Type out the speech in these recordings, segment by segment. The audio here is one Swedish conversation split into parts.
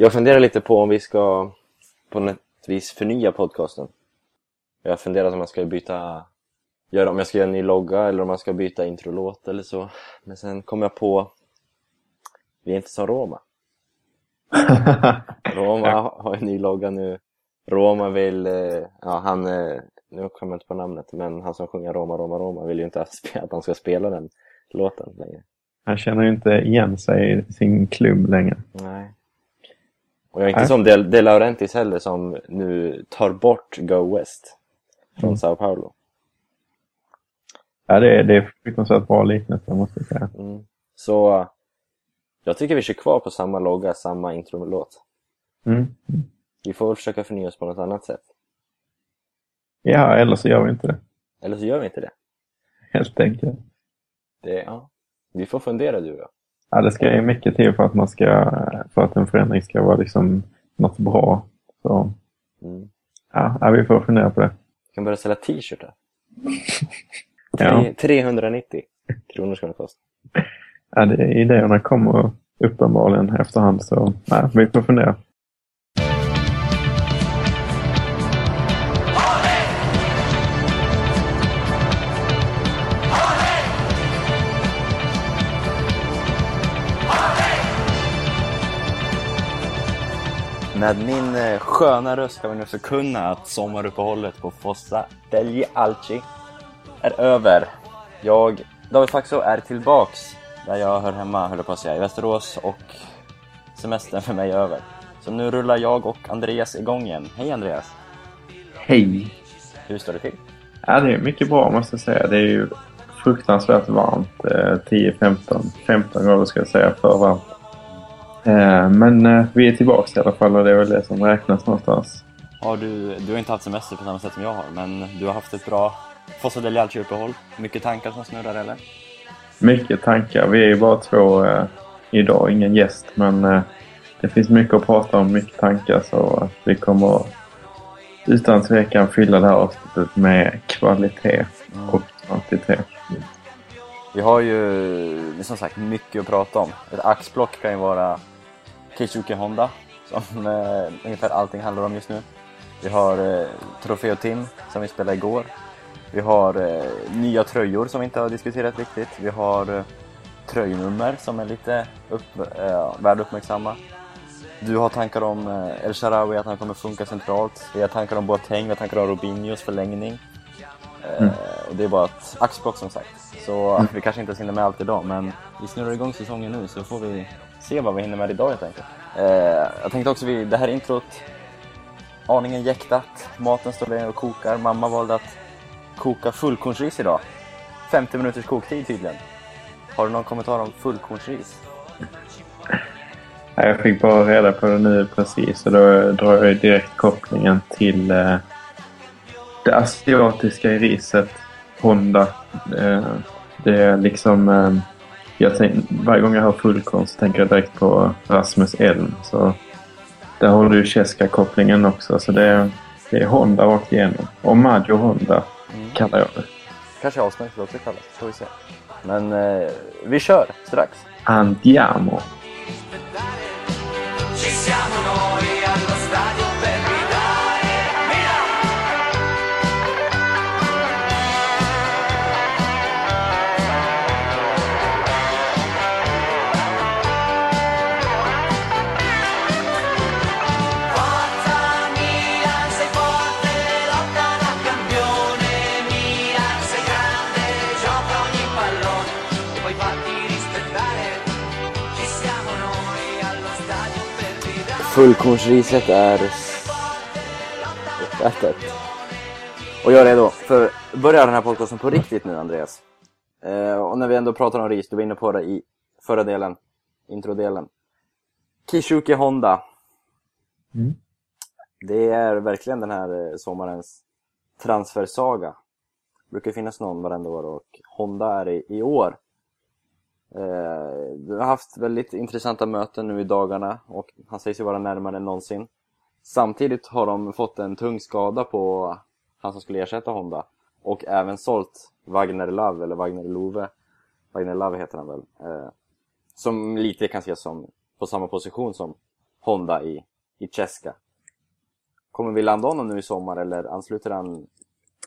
Jag funderar lite på om vi ska på något vis förnya podcasten. Jag har funderat om man ska byta, göra, om jag ska göra en ny logga eller om man ska byta introlåt eller så. Men sen kom jag på, vi är inte som Roma. Roma har en ny logga nu. Roma vill, eh, ja han, eh, nu kommer jag inte på namnet, men han som sjunger Roma, Roma, Roma vill ju inte att, att han ska spela den låten längre. Han känner ju inte igen sig i sin klubb längre. Nej. Och jag är inte Nej. som De, De Laurentiis heller som nu tar bort Go West från mm. Sao Paulo. Ja, det är, det är fruktansvärt bra liknelse måste jag säga. Mm. Så jag tycker vi kör kvar på samma logga, samma introlåt. Mm. Vi får försöka förnya oss på något annat sätt. Ja, eller så gör vi inte det. Eller så gör vi inte det. Helt enkelt. Det, ja. Vi får fundera du och jag. Ja, det ska ju mycket till för att, man ska, för att en förändring ska vara liksom något bra. Så, mm. ja, vi får fundera på det. Vi kan börja sälja t-shirtar. ja. 390 kronor ska det kosta. Ja, det, idéerna kommer uppenbarligen efterhand så nej, vi får fundera. Med min eh, sköna röst ska vi nu förkunna att sommaruppehållet på Fossa degli Alci är över. Jag, David Faxo, är tillbaks där jag hör hemma, höll jag på att säga, i Västerås och semestern för mig är över. Så nu rullar jag och Andreas igång igen. Hej Andreas! Hej! Hur står det till? Ja, det är mycket bra måste jag säga. Det är ju fruktansvärt varmt. 10-15 15 grader ska jag säga för varmt. Eh, men eh, vi är tillbaka i alla fall och det är väl det som räknas någonstans. Har du, du har inte haft semester på samma sätt som jag har, men du har haft ett bra Fossa del uppehåll Mycket tankar som snurrar eller? Mycket tankar. Vi är ju bara två eh, idag, ingen gäst, men eh, det finns mycket att prata om, mycket tankar så vi kommer utan tvekan fylla det här avsnittet med kvalitet mm. och kvantitet. Vi har ju som sagt mycket att prata om. Ett axplock kan ju vara Keisuke Honda som eh, ungefär allting handlar om just nu. Vi har eh, Trofeo Tim som vi spelade igår. Vi har eh, nya tröjor som vi inte har diskuterat riktigt. Vi har eh, tröjnummer som är lite upp, eh, värda uppmärksamma. Du har tankar om eh, El Sharawi, att han kommer funka centralt. Vi har tankar om Boateng, vi har tankar om Robinhos förlängning. Eh, mm. Och det är bara ett axplock som sagt. Så mm. vi kanske inte hinner med allt idag, men vi snurrar igång säsongen nu så får vi se vad vi hinner med idag helt enkelt. Eh, jag tänkte också, vid det här introt, aningen jäktat, maten står där och kokar. Mamma valde att koka fullkornsris idag. 50 minuters koktid tydligen. Har du någon kommentar om fullkornsris? Jag fick bara reda på det nu precis och då drar jag direkt kopplingen till eh, det asiatiska riset, Honda. Eh, det är liksom... Eh, jag tänk, varje gång jag hör fullkorn så tänker jag direkt på Rasmus Elm. Så där har du Cheska-kopplingen också. Så det, det är Honda rakt igenom. Och Maggio Honda mm. kallar jag det. Kanske avsnittet också kallas, får vi se. Men eh, vi kör strax. Andiamo! Fullkornsriset är uppätet. Och jag är redo för börja den här podcasten på riktigt nu Andreas. Eh, och när vi ändå pratar om ris, du var inne på det i förra delen, introdelen. Kishuki Honda. Mm. Det är verkligen den här eh, sommarens transfersaga. Det brukar finnas någon varenda år och Honda är i, i år Eh, vi har haft väldigt intressanta möten nu i dagarna och han sägs ju vara närmare än någonsin. Samtidigt har de fått en tung skada på han som skulle ersätta Honda och även sålt Wagner Love, eller Wagner Love. Wagner Love heter han väl. Eh, som lite kan ses som på samma position som Honda i, i Cheska. Kommer vi landa honom nu i sommar eller ansluter han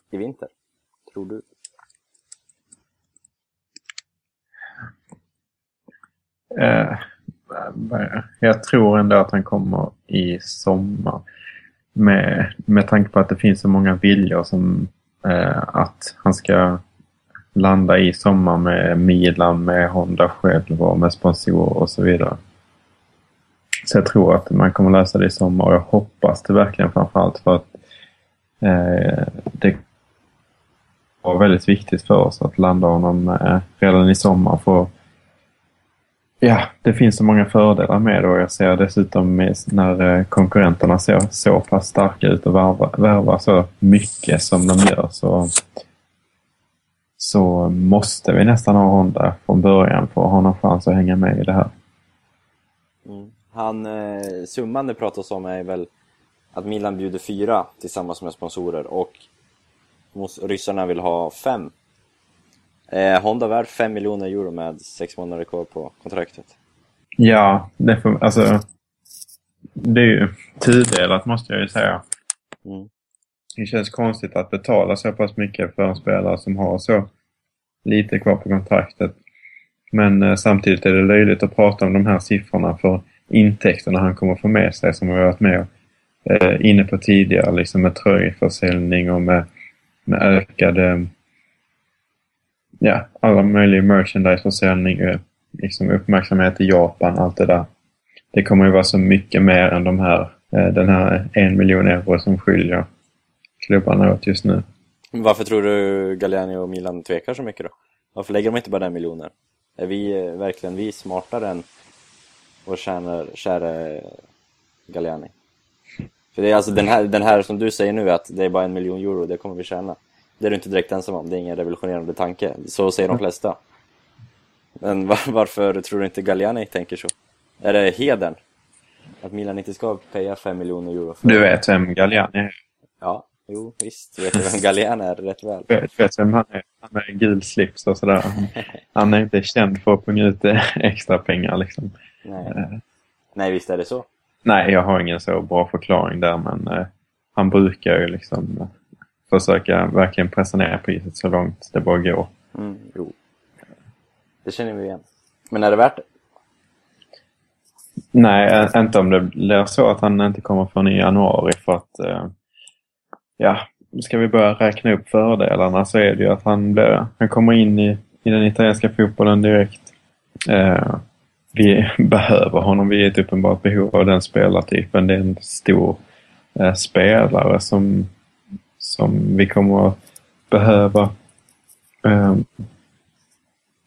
i vinter? Tror du? Eh, eh, jag tror ändå att han kommer i sommar. Med, med tanke på att det finns så många viljor som eh, att han ska landa i sommar med Milan, med Honda själv och med sponsorer och så vidare. Så jag tror att man kommer lösa det i sommar och jag hoppas det verkligen framförallt för att eh, det var väldigt viktigt för oss att landa honom eh, redan i sommar. För, ja, det finns så många fördelar med det och jag ser dessutom när eh, konkurrenterna ser så pass starka ut och värvar, värvar så mycket som de gör så, så måste vi nästan ha Honda från början för att ha någon chans att hänga med i det här. Mm. Han, eh, summan det pratas om är väl att Milan bjuder fyra tillsammans med sponsorer och ryssarna vill ha fem. Eh, Honda värd 5 miljoner euro med sex månader kvar på kontraktet. Ja, det, får, alltså, det är ju tudelat måste jag ju säga. Mm. Det känns konstigt att betala så pass mycket för en spelare som har så lite kvar på kontraktet. Men eh, samtidigt är det löjligt att prata om de här siffrorna för intäkterna han kommer få med sig som vi har varit med eh, inne på tidigare, liksom med tröjförsäljning och med, med ökade ja, alla möjliga merchandiseförsäljning, eh, liksom uppmärksamhet i Japan, allt det där. Det kommer ju vara så mycket mer än de här, eh, den här en miljon euro som skiljer klubbarna åt just nu. Varför tror du Galliani och Milan tvekar så mycket då? Varför lägger de inte bara den miljonen? Är vi eh, verkligen vi smartare än vår kära, kära Galliani? För det är alltså den här, den här som du säger nu att det är bara en miljon euro, det kommer vi tjäna. Det är du inte direkt ensam om, det är ingen revolutionerande tanke. Så säger de flesta. Men var, varför tror du inte Galliani tänker så? Är det heden? Att Milan inte ska paya 5 miljoner euro? För... Du vet vem Galliani är? Ja, jo visst. Vet du vem Galliani är rätt väl? Du vet, vet vem han är? Han med gul slips och sådär. Han är inte känd för att punga ut extra pengar liksom. Nej. Uh. Nej, visst är det så. Nej, jag har ingen så bra förklaring där men uh, han brukar ju liksom försöka verkligen pressa ner priset så långt det bara går. Mm, jo. Det känner vi igen. Men är det värt det? Nej, inte om det blir så att han inte kommer förrän i januari för att eh, ja, ska vi börja räkna upp fördelarna så är det ju att han, blir, han kommer in i, i den italienska fotbollen direkt. Eh, vi behöver honom, vi är ett uppenbart behov av den spelartypen. Det är en stor eh, spelare som som vi kommer att behöva. Um,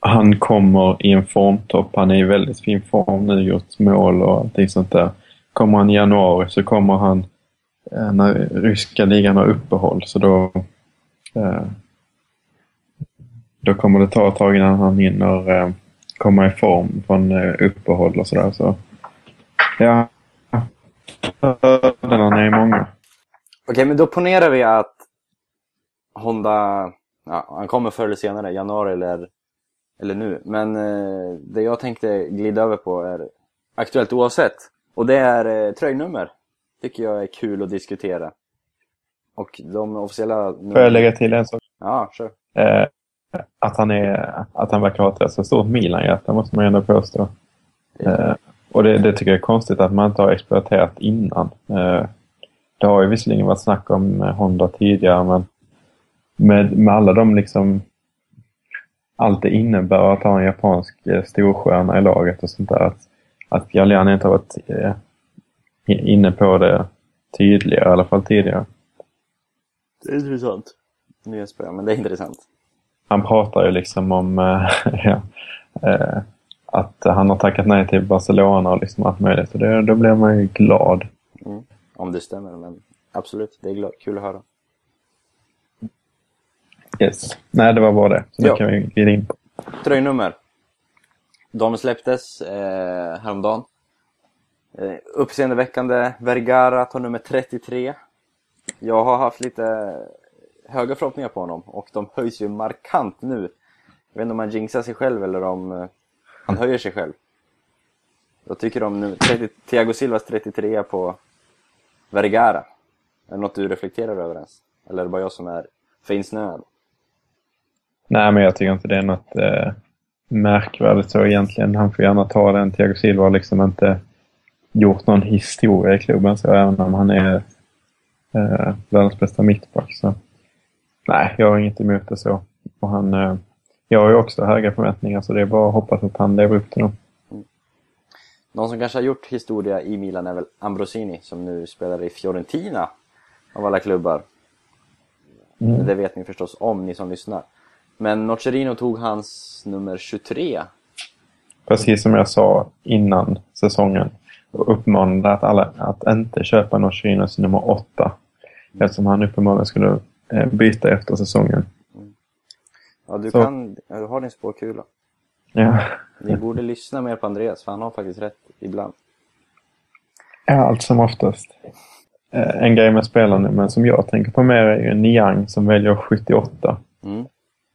han kommer i en formtopp. Han är i väldigt fin form nu, gjort mål och allting sånt där. Kommer han i januari så kommer han eh, när ryska ligan har uppehåll så då uh, då kommer det ta ett tag innan han hinner eh, komma i form från uppehåll och sådär. Så, ja, fördelarna är många. Okej, men då ponerar vi att Honda, ja, han kommer förr eller senare, januari eller, eller nu. Men eh, det jag tänkte glida över på är aktuellt oavsett. Och det är eh, tröjnummer. Tycker jag är kul att diskutera. Och de officiella... Får jag lägga till en sak? Ja, kör. Eh, att, han är, att han verkar ha ett rätt så stort Milan-hjärta måste man ändå påstå. Eh, och det, det, tycker jag är konstigt att man inte har exploaterat innan. Eh, det har ju visserligen varit snack om eh, Honda tidigare men med, med alla de liksom allt det innebär att ha en japansk eh, storstjärna i laget och sånt där. Att, att Galliani inte har varit eh, inne på det tydligare, i alla fall tidigare. Det är intressant. Nya spelare, men det är intressant. Han pratar ju liksom om ja, att han har tackat nej till Barcelona och liksom allt möjligt. Och det, då blir man ju glad. Mm. Om det stämmer, men absolut. Det är kul att höra. Yes. Nej, det var bara det. Så det kan vi glida in på. Tröjnummer. De släpptes eh, häromdagen. Eh, uppseendeväckande. Vergara tar nummer 33. Jag har haft lite höga förhoppningar på honom och de höjs ju markant nu. Jag vet inte om han jinxar sig själv eller om eh, han höjer sig själv. Vad tycker om nu, 30, Thiago Silvas 33 på Vergara? Är det något du reflekterar över ens? Eller är det bara jag som är för insnöad? Nej, men jag tycker inte det är något eh, märkvärdigt så egentligen. Han får gärna ta den. Thiago Silva har liksom inte gjort någon historia i klubben så även om han är eh, världens bästa mittback. Så. Nej, jag har inget emot det så. Och han, eh, jag har ju också höga förväntningar så det är bara att hoppas att han lever upp till dem. Någon som kanske har gjort historia i Milan är väl Ambrosini som nu spelar i Fiorentina av alla klubbar. Mm. Det vet ni förstås om, ni som lyssnar. Men Nocerino tog hans nummer 23. Precis som jag sa innan säsongen och uppmanade att alla att inte köpa Nocerinos nummer 8 eftersom han uppenbarligen skulle eh, byta efter säsongen. Ja, du, Så. kan, du har din spåkula. Ja, Ni borde lyssna mer på Andreas, för han har faktiskt rätt ibland. ja allt som oftast. Eh, En grej med spelarnumren som jag tänker på mer är ju Niang som väljer 78. Mm.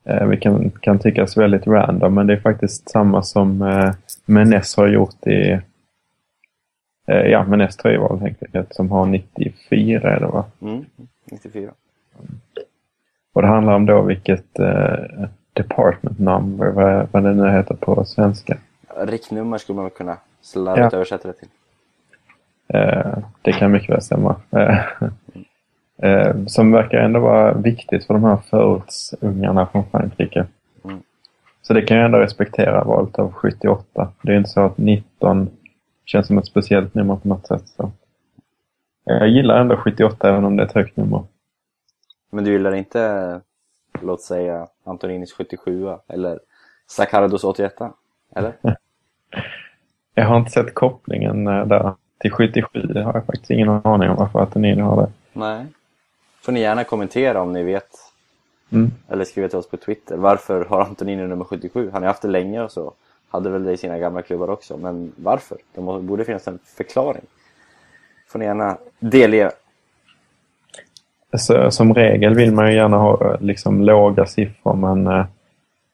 Eh, vilket kan, kan tyckas väldigt random, men det är faktiskt samma som eh, Menes har gjort i... Eh, ja, Menes tröjval helt enkelt, som har 94 är det va? Mm. 94. Och det handlar om då vilket eh, department number, vad, vad det nu heter på svenska. Riktnummer skulle man kunna slarvigt Ja. översätta det till. Eh, det kan mycket väl stämma. Eh, eh, som verkar ändå vara viktigt för de här förortsungarna från Frankrike. Mm. Så det kan jag ändå respektera valet av 78. Det är inte så att 19 känns som ett speciellt nummer på något sätt. Så. Jag gillar ändå 78 även om det är ett högt nummer. Men du gillar inte, låt säga, Antoninis 77 eller Sakardos 81 Eller? Jag har inte sett kopplingen eh, där till 77. Det har jag faktiskt ingen aning om varför Antonini har det. Nej. Får ni gärna kommentera om ni vet. Mm. Eller skriva till oss på Twitter. Varför har Antonini nummer 77? Han har haft det länge och så. Hade väl det i sina gamla klubbar också. Men varför? Det borde finnas en förklaring. Får ni gärna delge. Så, som regel vill man ju gärna ha liksom, låga siffror men eh,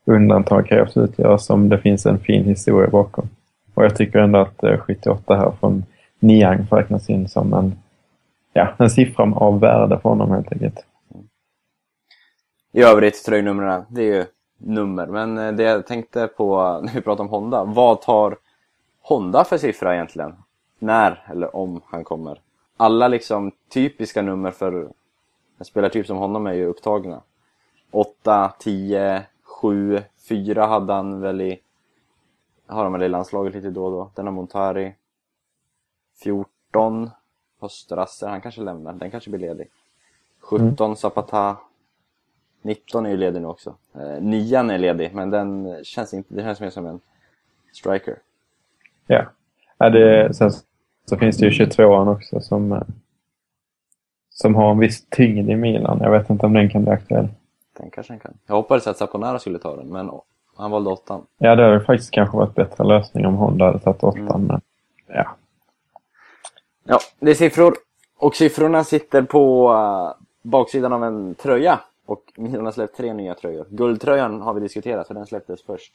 undantag krävs utgöras om det finns en fin historia bakom. Och jag tycker ändå att eh, 78 här från Niang räknas in som en, ja, en siffra av värde för honom helt enkelt. I övrigt, tröjnumren, det är ju nummer. Men eh, det jag tänkte på när vi pratade om Honda. Vad tar Honda för siffra egentligen? När eller om han kommer? Alla liksom typiska nummer för en spelartyp som honom är ju upptagna. 8, 10, 7, 4 hade han väl i... Har han väl i landslaget lite då och då. Den har Montari. 14 har Strasser, han kanske lämnar. Den kanske blir ledig. 17 Zapata. 19 är ju ledig nu också. Eh, nian är ledig, men den känns inte, det känns mer som en striker. Ja. ja det, sen så finns det ju 22an också som, eh, som har en viss tyngd i Milan. Jag vet inte om den kan bli aktuell. Den kanske han kan. Jag hoppades att Saponara skulle ta den, men han valde åttan. Ja, det hade faktiskt kanske varit bättre lösning om Honda hade tagit åttan. Men, ja. Ja, det är siffror. Och siffrorna sitter på uh, baksidan av en tröja. Och Milan har släppt tre nya tröjor. Guldtröjan har vi diskuterat, för den släpptes först.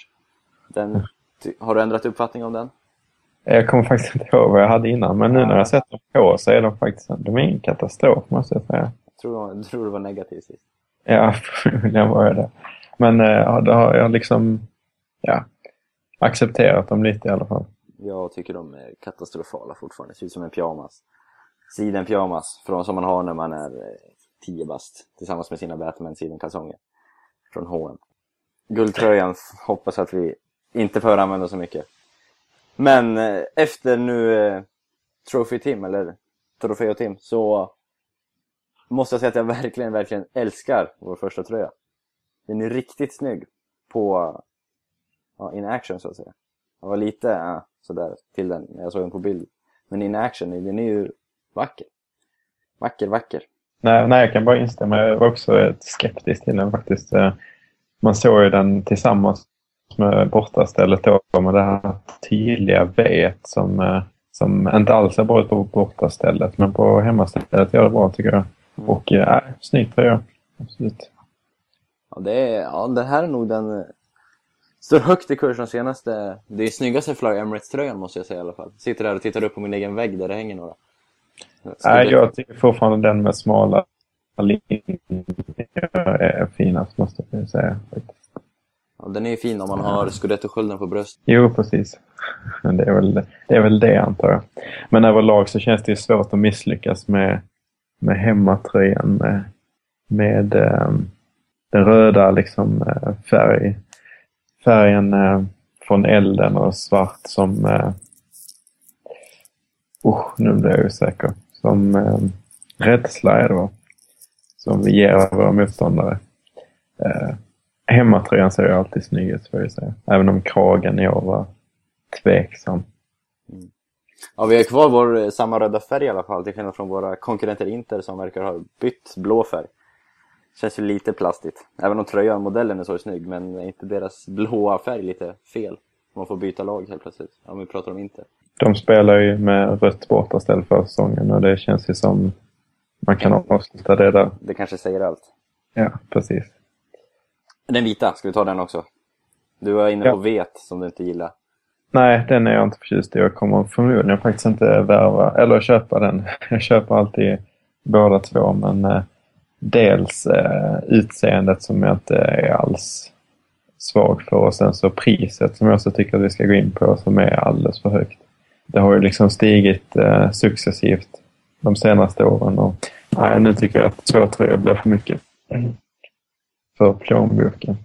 Den, ty- har du ändrat uppfattning om den? Jag kommer faktiskt inte ihåg vad jag hade innan, men nu när jag sett dem på så är de faktiskt de är ingen katastrof måste jag säga. Tror, tror det var negativt sist. Ja, förmodligen var jag det. Men eh, ja, då har jag liksom ja, accepterat dem lite i alla fall. Jag tycker de är katastrofala fortfarande. Ser ut som en pyjamas. Sidenpyjamas, från som man har när man är eh, 10 bast. Tillsammans med sina Batman sidenkalsonger. Från H&M. Guldtröjan hoppas att vi inte får använda så mycket. Men eh, efter nu Trophy Team, eller Trofeo Tim, så måste jag säga att jag verkligen, verkligen älskar vår första tröja. Den är riktigt snygg på ja, in action så att säga. Jag var lite äh, sådär till den när jag såg den på bild. Men in action, den är ju vacker. Vacker, vacker. Nej, nej, jag kan bara instämma. Jag var också skeptisk till den faktiskt. Äh, man såg ju den tillsammans med bortastället då med det här tydliga V som, eh, som inte alls är bra ut på bortastället men på hemmastället gör det bra tycker jag. Mm. Och eh, äh, snygg tröja. Absolut. Ja, det, är, ja, det här är nog den eh, Står högt i kurs de senaste... Det är snyggaste Fly Emirates-tröjan måste jag säga i alla fall. Sitter där och tittar upp på min egen vägg där det hänger några. Nej, jag tycker fortfarande den med smala linjer är finast måste jag säga. Ja, den är ju fin om man har scudetto-skölden på bröst. Jo, precis. Det är, väl, det är väl det antar jag. Men överlag så känns det ju svårt att misslyckas med, med hemmatröjan med, med um, den röda liksom, uh, färg, färgen uh, från elden och svart som... Uh, uh, nu blir jag osäker. Som uh, rädsla är det va? Som vi ger våra motståndare. Uh, hemmatröjan ser alltid snygg ut får jag säga. Även om kragen år var tveksam. Mm. Ja, vi har kvar vår eh, samma röda färg i alla fall, till skillnad från våra konkurrenter Inter som verkar ha bytt blå färg. Känns ju lite plastigt. Även om tröjan, modellen är så snygg, men är inte deras blåa färg lite fel? Man får byta lag helt plötsligt, om vi pratar om Inter. De spelar ju med rött borta istället för säsongen och det känns ju som man kan avsluta det där. Det kanske säger allt. Ja, precis. Den vita, ska vi ta den också? Du var inne ja. på vet som du inte gillar. Nej, den är jag inte förtjust i. Jag kommer förmodligen faktiskt inte värva eller köpa den. Jag köper alltid båda två men eh, dels eh, utseendet som jag inte är alls svag för och sen så priset som jag också tycker att vi ska gå in på som är alldeles för högt. Det har ju liksom stigit eh, successivt de senaste åren och nej, nu tycker jag att två tröjor blir för mycket för plånboken.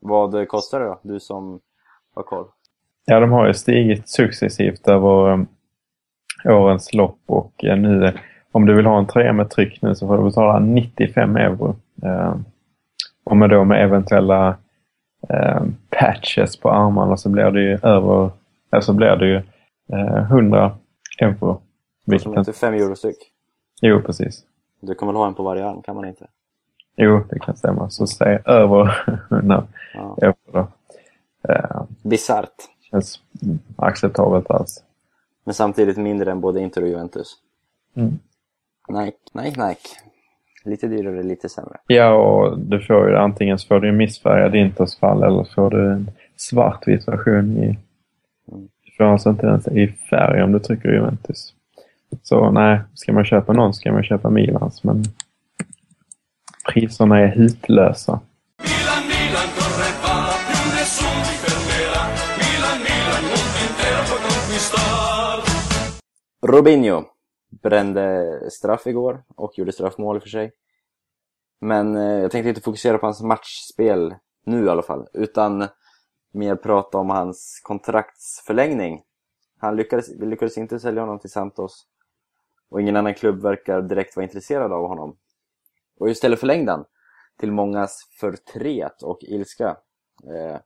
Vad kostar det då? Du som har koll. Ja, de har ju stigit successivt över um, årens lopp och uh, nu om du vill ha en tröja med tryck nu så får du betala 95 euro. Uh, och med då med eventuella uh, patches på armarna så blir det ju över, alltså blir det ju uh, 100 euro. Vilket inte 5 euro styck? Jo, precis. Du kan väl ha en på varje arm, kan man inte? Jo, det kan stämma. Så säg över 100 ja. euro. Uh, Bisarrt känns acceptabelt alls. Men samtidigt mindre än både Inter och Juventus. Mm. Nike, Nike, Nike. Lite dyrare, lite sämre. Ja, och du får ju antingen så får du en missfärgad Inters fall eller så får du en svartvit version i... Mm. Du får alltså inte ens i färg om du trycker Juventus. Så nej, ska man köpa någon ska man köpa Milans, men priserna är hutlösa. Robinho brände straff igår och gjorde straffmål för sig. Men eh, jag tänkte inte fokusera på hans matchspel nu i alla fall, utan mer prata om hans kontraktsförlängning. Han lyckades, vi lyckades inte sälja honom till Santos och ingen annan klubb verkar direkt vara intresserad av honom. Och istället förlängde han till mångas förtret och ilska. Eh,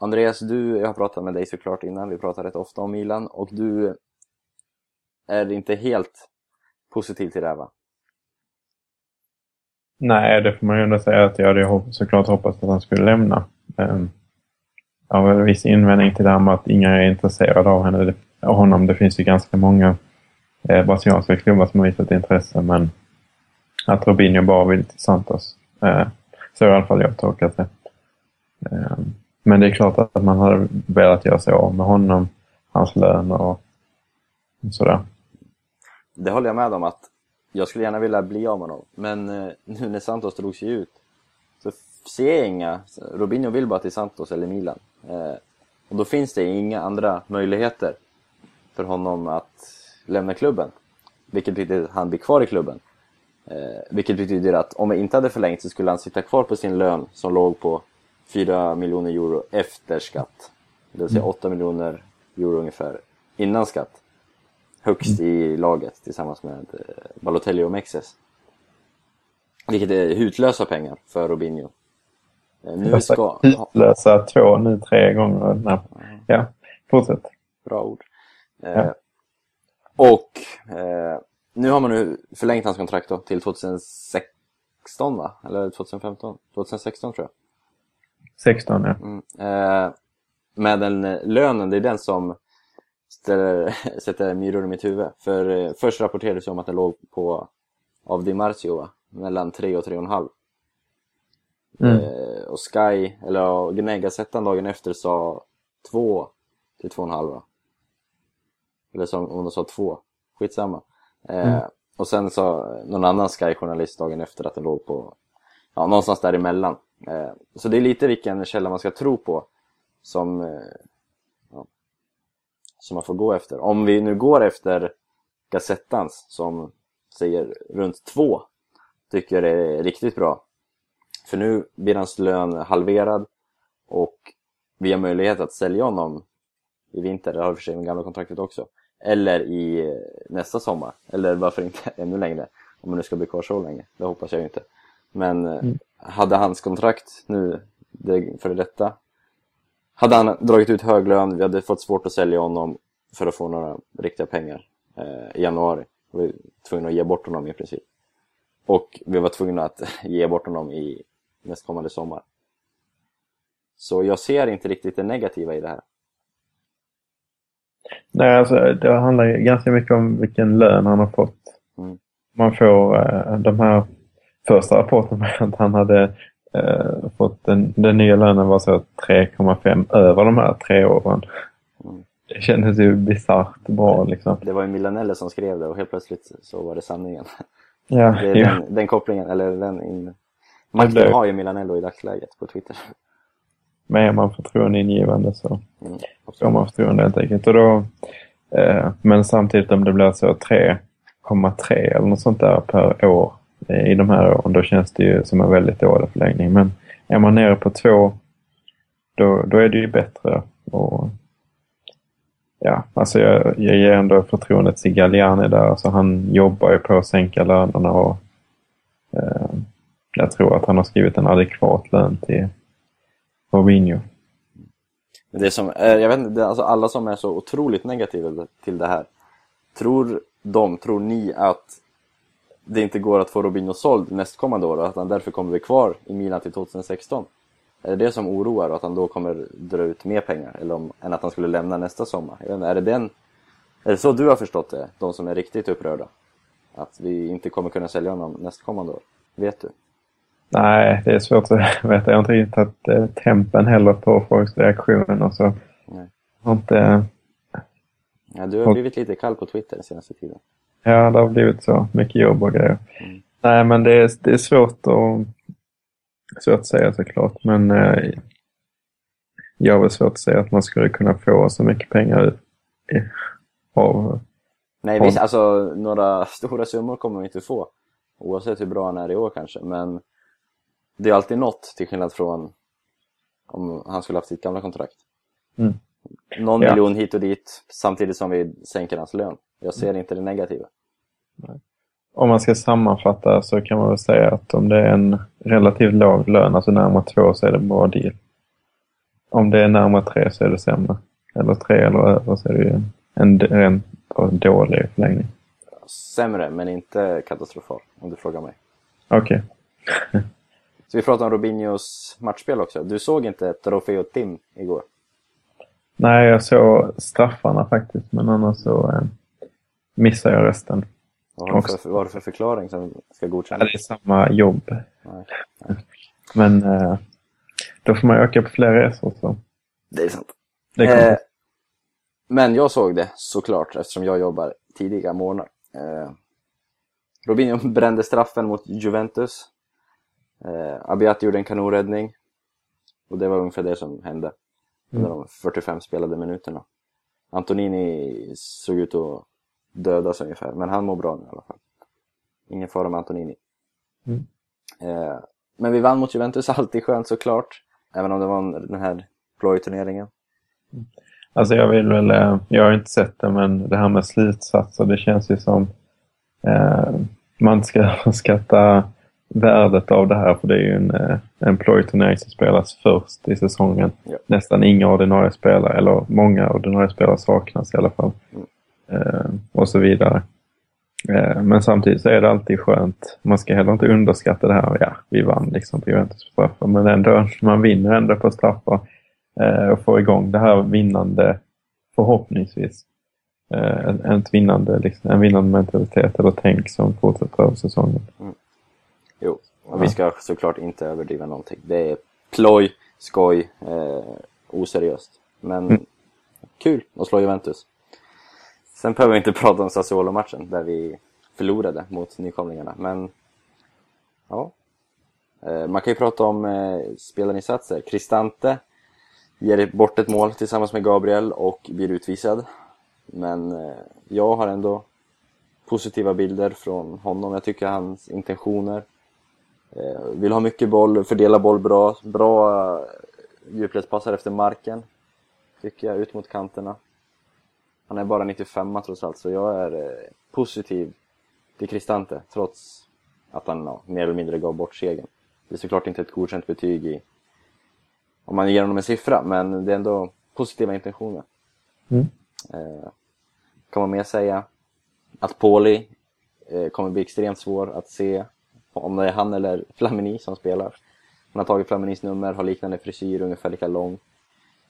Andreas, du, jag har pratat med dig såklart innan, vi pratar rätt ofta om Milan och du är inte helt positiv till det här va? Nej, det får man ju ändå säga att jag hade såklart hoppats att han skulle lämna. Ehm, jag har en viss invändning till det här med att inga är intresserade av henne, honom. Det finns ju ganska många eh, brasilianska klubbar som har visat intresse men att Robinho bara vill till Santos. Eh, så har i alla fall jag tolkat det. Ehm, men det är klart att man hade velat göra sig av med honom, hans lön och sådär. Det håller jag med om att jag skulle gärna vilja bli av med honom. Men eh, nu när Santos drog sig ut så ser jag inga... Robinho vill bara till Santos eller Milan. Eh, och då finns det inga andra möjligheter för honom att lämna klubben. Vilket betyder att han blir kvar i klubben. Eh, vilket betyder att om jag inte hade förlängt så skulle han sitta kvar på sin lön som låg på 4 miljoner euro efter skatt. Det vill säga 8 mm. miljoner euro ungefär innan skatt högst i laget tillsammans med eh, Balotelli och Mexes. Vilket är hutlösa pengar för Robinho. Eh, nu ska... Hutlösa två, nu tre gånger. Nej. Ja, fortsätt. Bra ord. Ja. Eh, och eh, nu har man nu förlängt hans kontrakt då, till 2016 va? Eller 2015? 2016 tror jag. 16 ja. Mm, eh, med den lönen, det är den som ställer, sätter myror i mitt huvud. För eh, först rapporterades det om att den låg på, av Di Marzio, va? mellan 3 och 3,5. Mm. Eh, och Sky, eller nej, Gazettan dagen efter sa 2 till 2,5 Eller som om de sa 2, skitsamma. Mm. Eh, mm. Och sen sa någon annan Sky-journalist dagen efter att den låg på ja, någonstans däremellan. Eh, så det är lite vilken källa man ska tro på som, eh, ja, som man får gå efter. Om vi nu går efter Gazettans som säger runt 2 tycker jag det är riktigt bra. För nu blir hans lön halverad och vi har möjlighet att sälja honom i vinter, det har vi för sig med gamla kontraktet också. Eller i eh, nästa sommar, eller varför inte ännu längre, om han nu ska bli kvar så länge. Det hoppas jag ju inte. Men eh, mm. hade hans kontrakt nu, det, för detta, hade han dragit ut hög lön, vi hade fått svårt att sälja honom för att få några riktiga pengar eh, i januari. Vi var tvungna att ge bort honom i princip. Och vi var tvungna att ge bort honom i nästkommande sommar. Så jag ser inte riktigt det negativa i det här. Nej, alltså det handlar ju ganska mycket om vilken lön han har fått. Mm. Man får eh, de här första rapporten med att han hade eh, fått den, den nya lönen var så 3,5 över de här tre åren. Mm. Det kändes ju bisarrt bra liksom. Det var ju Milanelli som skrev det och helt plötsligt så var det sanningen. Ja, det. Den, den, kopplingen, eller den in... Makten har ju Milanello i dagsläget på Twitter. Men är man förtroendeingivande så mm, får man förtroende helt enkelt. Och då, eh, men samtidigt om det blir så 3,3 eller något sånt där per år eh, i de här åren, då känns det ju som en väldigt dålig förlängning. Men är man nere på två, då, då är det ju bättre. Och, ja, alltså jag, jag ger ändå förtroendet till Galliani där. Alltså han jobbar ju på att sänka lönerna och eh, jag tror att han har skrivit en adekvat lön till Fabinho. Det som, jag vet inte, alltså alla som är så otroligt negativa till det här, tror de, tror ni att det inte går att få Robinho såld nästkommande år och att han därför kommer bli kvar i Milan till 2016? Är det det som oroar och att han då kommer dra ut mer pengar eller om, än att han skulle lämna nästa sommar? Jag vet inte, är, det den, är det så du har förstått det? De som är riktigt upprörda? Att vi inte kommer kunna sälja honom nästkommande år? Vet du? Nej, det är svårt att veta. Jag har inte riktigt tagit eh, tempen heller på folks reaktioner. Så Nej. har inte... Ja, du har blivit lite kall på Twitter den senaste tiden. Ja, det har blivit så. Mycket jobb och grejer. Mm. Nej, men det är, det är svårt att, svårt att säga såklart. Men eh, jag har väl svårt att säga att man skulle kunna få så mycket pengar av... Nej, visst, alltså några stora summor kommer vi inte få. Oavsett hur bra han är i år kanske, men det är alltid något till skillnad från om han skulle haft sitt gamla kontrakt. Mm. Någon ja. miljon hit och dit samtidigt som vi sänker hans lön. Jag ser mm. inte det negativa. Nej. Om man ska sammanfatta så kan man väl säga att om det är en relativt låg lön, alltså närmare två, så är det en bra deal. Om det är närmare tre så är det sämre. Eller tre eller över så är det ju en rent dålig förlängning. Sämre, men inte katastrofal, om du frågar mig. Okej. Okay. Så vi pratar om Robinhos matchspel också. Du såg inte Trofeo Tim igår? Nej, jag såg straffarna faktiskt, men annars så eh, missade jag resten. Vad har, för, vad har du för förklaring som ska godkännas? Ja, det är samma jobb. Nej, nej. Men eh, då får man öka på fler resor. Så. Det är sant. Det eh, men jag såg det såklart eftersom jag jobbar tidiga morgnar. Eh, Robinho brände straffen mot Juventus Eh, Abiat gjorde en kanonräddning. Och det var ungefär det som hände under mm. de 45 spelade minuterna. Antonini såg ut att dödas ungefär, men han mår bra nu i alla fall. Ingen fara med Antonini. Mm. Eh, men vi vann mot Juventus, alltid skönt såklart. Även om det var den här plojturneringen. Mm. Alltså jag vill väl, eh, jag har inte sett det, men det här med slutsatser, det känns ju som eh, man ska skatta värdet av det här för det är ju en, eh, en plojturnering som spelas först i säsongen. Ja. Nästan inga ordinarie spelare, eller många ordinarie spelare saknas i alla fall. Mm. Eh, och så vidare. Eh, men samtidigt så är det alltid skönt. Man ska heller inte underskatta det här. Ja, vi vann liksom på Juventus på straffar. Men ändå, man vinner ändå på straffar. Eh, och får igång det här vinnande, förhoppningsvis. Eh, en, vinnande, liksom, en vinnande mentalitet eller tänk som fortsätter över säsongen. Mm. Jo, Och vi ska såklart inte överdriva någonting. Det är ploj, skoj, eh, oseriöst. Men mm. kul att slå Juventus. Sen behöver vi inte prata om Sassuolo-matchen där vi förlorade mot nykomlingarna. Men ja, eh, man kan ju prata om eh, spelarinsatser. Cristante ger bort ett mål tillsammans med Gabriel och blir utvisad. Men eh, jag har ändå positiva bilder från honom. Jag tycker hans intentioner vill ha mycket boll, fördela boll bra, bra eh, djupledspassar efter marken. Tycker jag, ut mot kanterna. Han är bara 95 trots allt, så jag är eh, positiv till Cristante trots att han ja, mer eller mindre gav bort segern. Det är såklart inte ett godkänt betyg i om man ger honom en siffra, men det är ändå positiva intentioner. Mm. Eh, kan man mer säga att Pauli eh, kommer bli extremt svår att se om det är han eller Flamini som spelar. Han har tagit Flaminis nummer, har liknande frisyr, ungefär lika lång.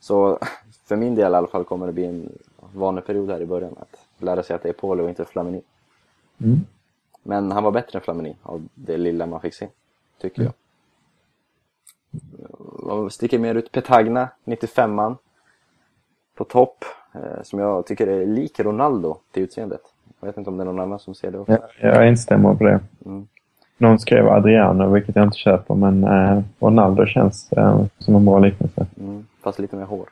Så för min del i alla fall kommer det bli en vaneperiod här i början att lära sig att det är Pauli och inte Flamini. Mm. Men han var bättre än Flamini av det lilla man fick se, tycker mm. jag. Vad sticker mer ut? Petagna, 95an. På topp, eh, som jag tycker är lik Ronaldo till utseendet. Jag vet inte om det är någon annan som ser det också. Ja, jag instämmer på det. Mm. Någon skrev Adriano, vilket jag inte köper, men eh, Ronaldo känns eh, som en bra liknelse. Mm, fast lite mer hår.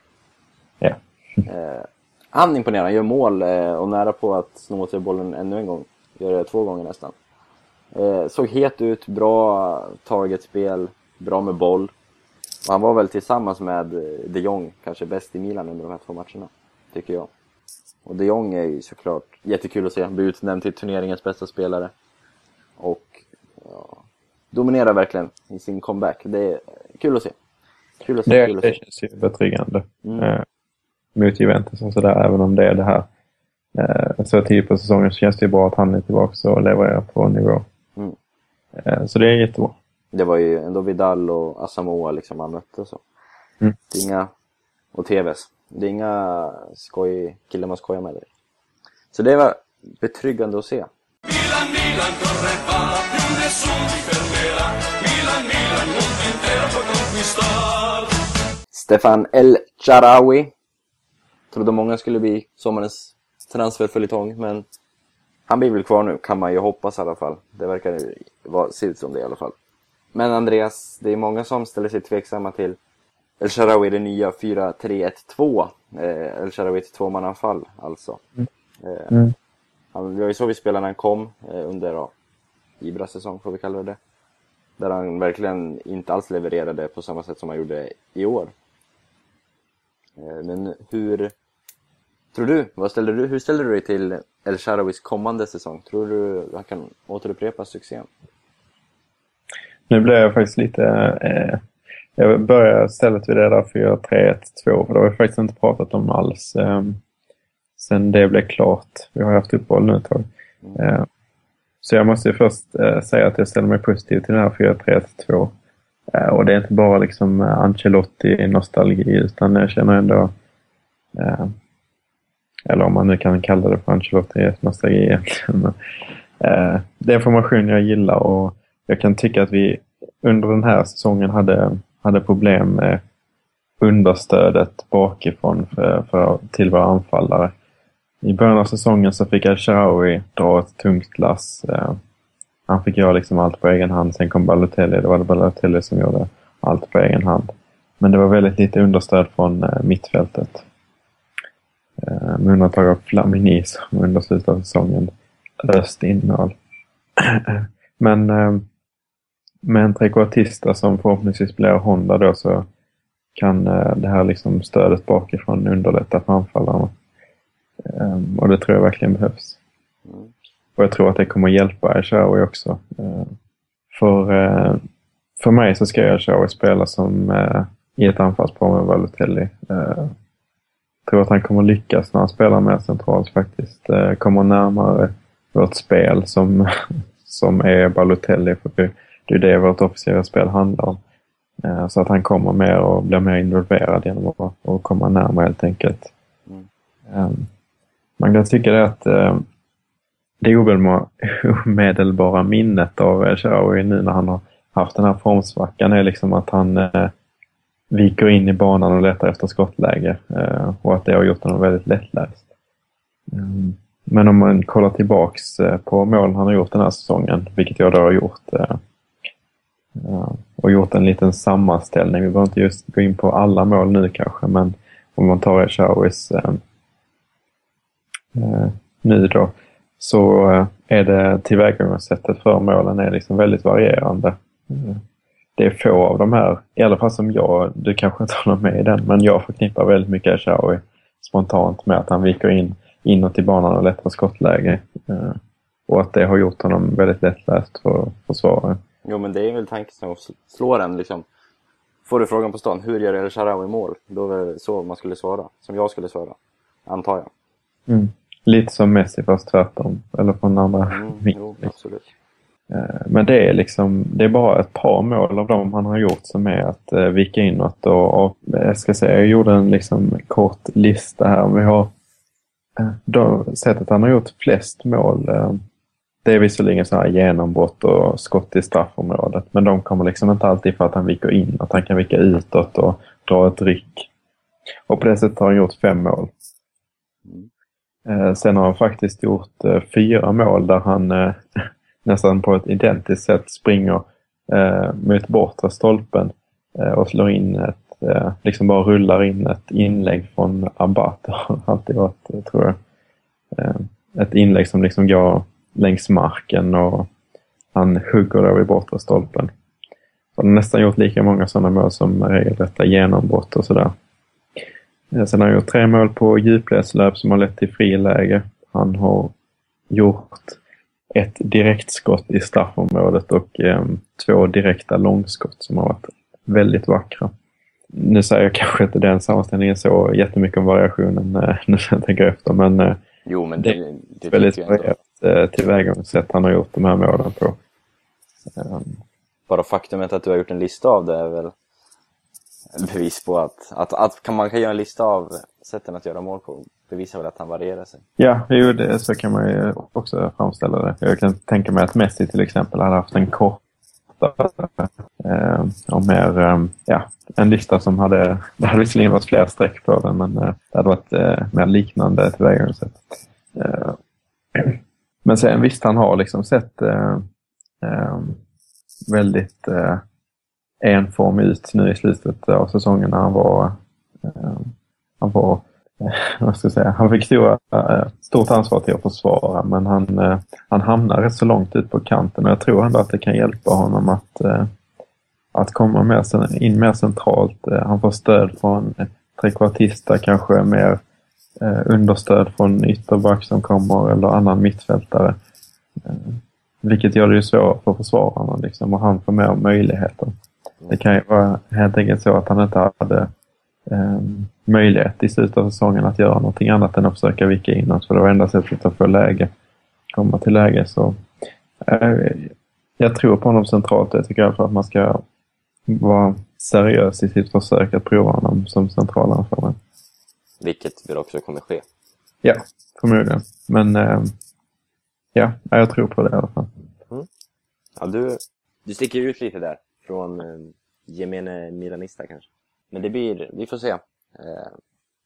Ja. eh, han imponerar, han gör mål eh, och nära på att snå åt sig bollen ännu en gång. Gör det två gånger nästan. Eh, såg het ut, bra targetspel, bra med boll. Och han var väl tillsammans med eh, de Jong kanske bäst i Milan under de här två matcherna, tycker jag. Och de Jong är ju såklart jättekul att se. Han blir utnämnd till turneringens bästa spelare. Ja, dominerar verkligen i sin comeback. Det är kul att se. Kul att se, det, kul att det se. känns ju betryggande. Mm. Eh, mot Juventus och sådär, även om det är det här eh, så tidigt på säsongen så känns det ju bra att han är tillbaka och levererar på nivå. Mm. Eh, så det är jättebra. Det var ju ändå Vidal och Asamoah liksom han mötte så. Mm. Det är inga, och TVs. Det är inga skoj, killar man skojar med. Det. Så det var betryggande att se. Milan, Milan, Stefan El Charawi. Trodde många skulle bli sommarens transferföljetong, men han blir väl kvar nu, kan man ju hoppas i alla fall. Det verkar se ut som det i alla fall. Men Andreas, det är många som ställer sig tveksamma till El Sharawi, det nya 4-3-1-2. Eh, El Sharawi ett tvåmananfall alltså. Mm. Eh, mm. Han, det var ju så vi spelade när han kom eh, under ja, Ibras säsong, får vi kalla det Där han verkligen inte alls levererade på samma sätt som han gjorde i år. Eh, men hur tror du, vad ställer du, hur ställer du dig till El Sharawis kommande säsong? Tror du han kan återupprepa succén? Nu blev jag faktiskt lite... Eh, jag börjar istället vid det där 4-3-1-2 för det har vi faktiskt inte pratat om alls eh, sen det blev klart. Vi har haft uppehåll nu ett tag. Eh, så jag måste först eh, säga att jag ställer mig positiv till den här 4-3-1-2. Eh, och det är inte bara liksom eh, Ancelotti-nostalgi utan jag känner ändå eh, eller om man nu kan kalla det för Ancelotti-nostalgi egentligen. Men, eh, det är formation jag gillar och jag kan tycka att vi under den här säsongen hade, hade problem med understödet bakifrån för, för, till våra anfallare. I början av säsongen så fick El dra ett tungt lass. Eh, han fick göra liksom allt på egen hand. Sen kom Balotelli. Det var det Balotelli som gjorde allt på egen hand. Men det var väldigt lite understöd från eh, mittfältet. Med undantag av Flamini som under slutet av säsongen öste in mål. Men eh, med en trekvartista som förhoppningsvis blir Honda då så kan det här liksom stödet bakifrån underlätta för anfallarna. Um, och det tror jag verkligen behövs. Mm. Och jag tror att det kommer hjälpa Eshawi också. Uh, för, uh, för mig så ska Eshawi spela som uh, i ett anfallspar med Balotelli. Jag tror att han kommer lyckas när han spelar mer centralt faktiskt. kommer närmare vårt spel som, som är Balotelli. För det är det vårt officiella spel handlar om. Eh, så att han kommer mer och blir mer involverad genom att, att komma närmare helt enkelt. Mm. Man kan tycka eh, det att det omedelbara minnet av Shaarawy nu när han har haft den här formsvackan är liksom att han eh, viker in i banan och letar efter skottläge eh, och att det har gjort honom väldigt lättläst. Mm. Men om man kollar tillbaks eh, på målen han har gjort den här säsongen, vilket jag då har gjort eh, och gjort en liten sammanställning. Vi behöver inte just gå in på alla mål nu kanske, men om man tar Eshawis nu då, så eh, är det tillvägagångssättet för målen är liksom väldigt varierande. Det är få av de här, i alla fall som jag, du kanske inte håller med i den, men jag förknippar väldigt mycket Eshawi spontant med att han viker in inåt i banan och letar skottläge. Och att det har gjort honom väldigt lättläst för försvarare. Jo, men det är väl tanken som slår en liksom. Får du frågan på stan, hur gör El Sharawi mål? Då är det så man skulle svara. Som jag skulle svara. Antar jag. Mm. Lite som Messi fast tvärtom. Eller från andra mm, jo, absolut. Eh, men det är liksom, det är bara ett par mål av dem han har gjort som är att uh, vika inåt och, och jag ska säga, jag gjorde en liksom kort lista här. Vi har då, sättet han har gjort flest mål det är visserligen så här genombrott och skott i straffområdet, men de kommer liksom inte alltid för att han viker in, att han kan vika utåt och dra ett ryck. Och på det sättet har han gjort fem mål. Eh, sen har han faktiskt gjort eh, fyra mål där han eh, nästan på ett identiskt sätt springer mot bortre stolpen och slår in ett, liksom bara rullar in ett inlägg från Abbat. Det har alltid varit, tror jag, ett inlägg som liksom går längs marken och han hugger då i bortre stolpen. Så han har nästan gjort lika många sådana mål som regelrätta genombrott och sådär. Sen har han gjort tre mål på djupledslöp som har lett till friläge. Han har gjort ett direktskott i straffområdet och eh, två direkta långskott som har varit väldigt vackra. Nu säger jag kanske inte den sammanställningen så jättemycket om variationen eh, när jag tänker efter men, eh, jo, men det, det, det är väldigt varierat eh, tillvägagångssätt han har gjort de här målen på. Um. Bara faktumet att du har gjort en lista av det är väl bevis på att, att, att kan man kan göra en lista av sätten att göra mål på bevisar väl att han varierar sig. Ja, jo, det, så kan man ju också framställa det. Jag kan tänka mig att Messi till exempel hade haft en kortare eh, och mer, eh, ja, en lista som hade, det hade visserligen varit fler streck på den, men eh, det hade varit eh, mer liknande tillvägagångssätt. Eh, men sen visst, han har liksom sett eh, eh, väldigt eh, enformig ut nu i slutet av säsongen när han var, eh, han var eh, vad ska jag säga, han fick stora, eh, stort ansvar till att försvara men han, eh, han hamnar rätt så långt ut på kanten och jag tror ändå att det kan hjälpa honom att, eh, att komma mer, in mer centralt. Eh, han får stöd från trekvartister, kanske mer eh, understöd från ytterback som kommer eller annan mittfältare. Eh, vilket gör det ju svårare för försvararna liksom, och han får mer möjligheter. Det kan ju vara helt enkelt så att han inte hade eh, möjlighet i slutet av säsongen att göra någonting annat än att försöka vika inåt för det var enda sättet att få läge, komma till läge. Så, eh, jag tror på honom centralt jag tycker i alla fall att man ska vara seriös i sitt försök att prova honom som centralanfallare. Vilket väl också kommer ske. Ja, förmodligen. Men eh, ja, jag tror på det i alla fall. Mm. Ja, du, du sticker ut lite där från eh, gemene milanista kanske. Men det blir, vi får se. Eh,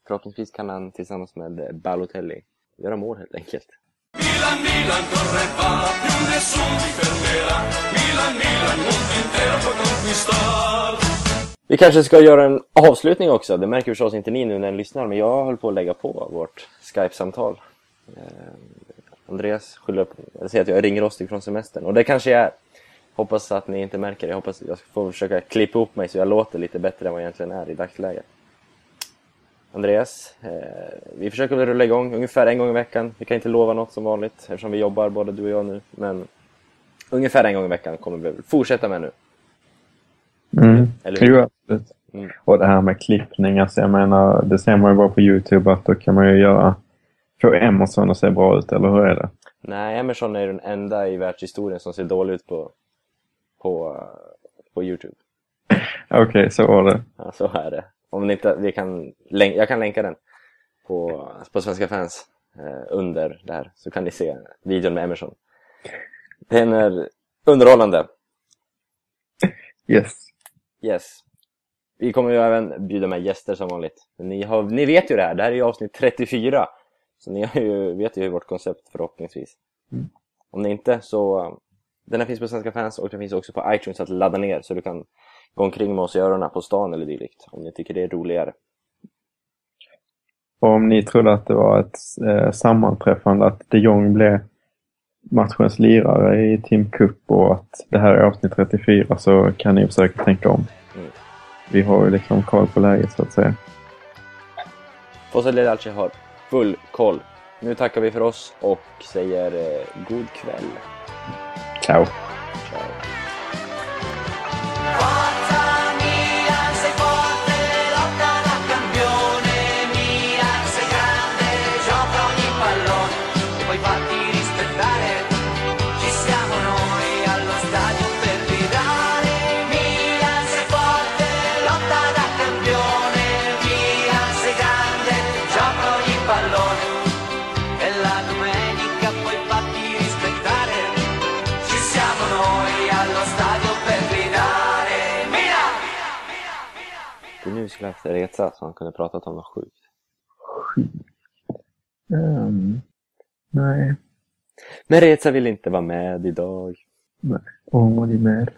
förhoppningsvis kan han tillsammans med Balotelli göra mål helt enkelt. Milan, Milan, corre va, più nessuno mi fermerà. Milan, Milan, mondo intero può conquistar. Vi kanske ska göra en avslutning också. Det märker förstås inte ni nu när ni lyssnar, men jag höll på att lägga på vårt Skype-samtal. Eh, Andreas skyller på, eller säger att jag är ringrostig från semestern, och det kanske jag är. Hoppas att ni inte märker det. Hoppas jag får försöka klippa upp mig så jag låter lite bättre än vad jag egentligen är i dagsläget. Andreas, eh, vi försöker väl rulla igång ungefär en gång i veckan. Vi kan inte lova något som vanligt eftersom vi jobbar både du och jag nu, men ungefär en gång i veckan kommer vi fortsätta med nu. Mm. Eller Jo, absolut. Mm. Och det här med klippning, alltså jag menar, det ser man ju bara på Youtube att då kan man ju göra, få Emerson att se bra ut, eller hur är det? Nej, Emerson är den enda i världshistorien som ser dålig ut på, på, på Youtube. Okej, okay, så var det. Ja, så är det. Om ni inte, vi kan, jag kan länka den på, på Svenska fans eh, under där, så kan ni se videon med Emerson. Den är underhållande. Yes. Yes. Vi kommer ju även bjuda med gäster som vanligt. Ni, har, ni vet ju det här, det här är ju avsnitt 34. Så ni har ju, vet ju vårt koncept förhoppningsvis. Mm. Om ni inte så, den här finns på Svenska fans och den finns också på iTunes att ladda ner så du kan gå omkring med oss i öronen på stan eller dylikt. Om ni tycker det är roligare. Och om ni trodde att det var ett eh, sammanträffande att de Jong blev matchens lirare i Team Cup och att det här är avsnitt 34 så kan ni försöka tänka om. Mm. Vi har ju liksom koll på läget så att säga. Fosse Lelalci har full koll. Nu tackar vi för oss och säger eh, god kväll. Ciao! Haft Reza så han kunde pratat om något sjukt. Ehm, nej, Men Reza vill inte vara med idag. nej. Ångar ni med?